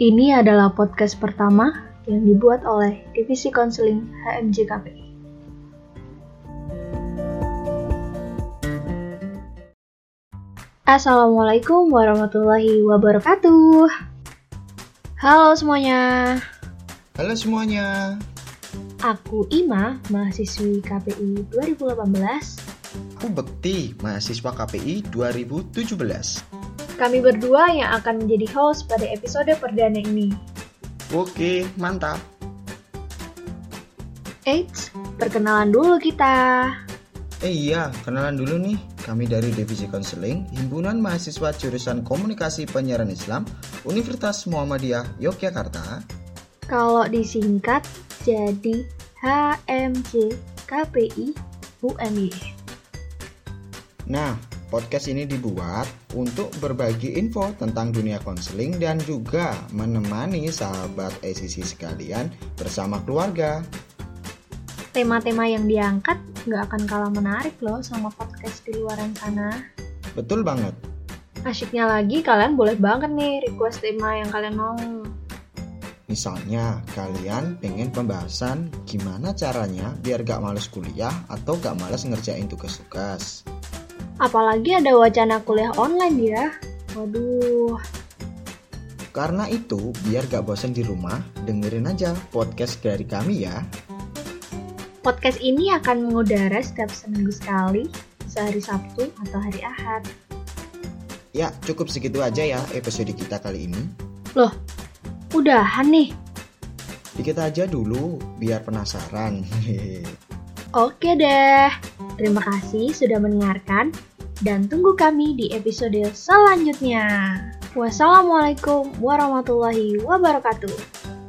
Ini adalah podcast pertama yang dibuat oleh Divisi Konseling HMJ KPI. Assalamualaikum warahmatullahi wabarakatuh. Halo semuanya, Halo semuanya, aku Ima, mahasiswi KPI 2018. aku Bekti, mahasiswa KPI 2017. Kami berdua yang akan menjadi host pada episode perdana ini. Oke, mantap. Eits, perkenalan dulu kita. Eh iya, kenalan dulu nih. Kami dari Divisi Konseling, Himpunan Mahasiswa Jurusan Komunikasi Penyiaran Islam, Universitas Muhammadiyah Yogyakarta. Kalau disingkat jadi HMJ KPI UMY. Nah, podcast ini dibuat untuk berbagi info tentang dunia konseling dan juga menemani sahabat ECC sekalian bersama keluarga. Tema-tema yang diangkat nggak akan kalah menarik loh sama podcast di luaran sana. Betul banget. Asyiknya lagi kalian boleh banget nih request tema yang kalian mau. Misalnya, kalian pengen pembahasan gimana caranya biar gak males kuliah atau gak males ngerjain tugas-tugas. Apalagi ada wacana kuliah online ya. Waduh, Karena itu, biar gak bosan di rumah, dengerin aja podcast dari kami ya. podcast ini akan mengudara setiap seminggu sekali, sehari Sabtu atau hari Ahad. Ya, cukup segitu aja ya episode kita kali ini. Loh, udahan nih. Dikit aja dulu, biar penasaran. Oke deh, terima kasih sudah mendengarkan dan tunggu kami di episode selanjutnya. Wassalamualaikum warahmatullahi wabarakatuh.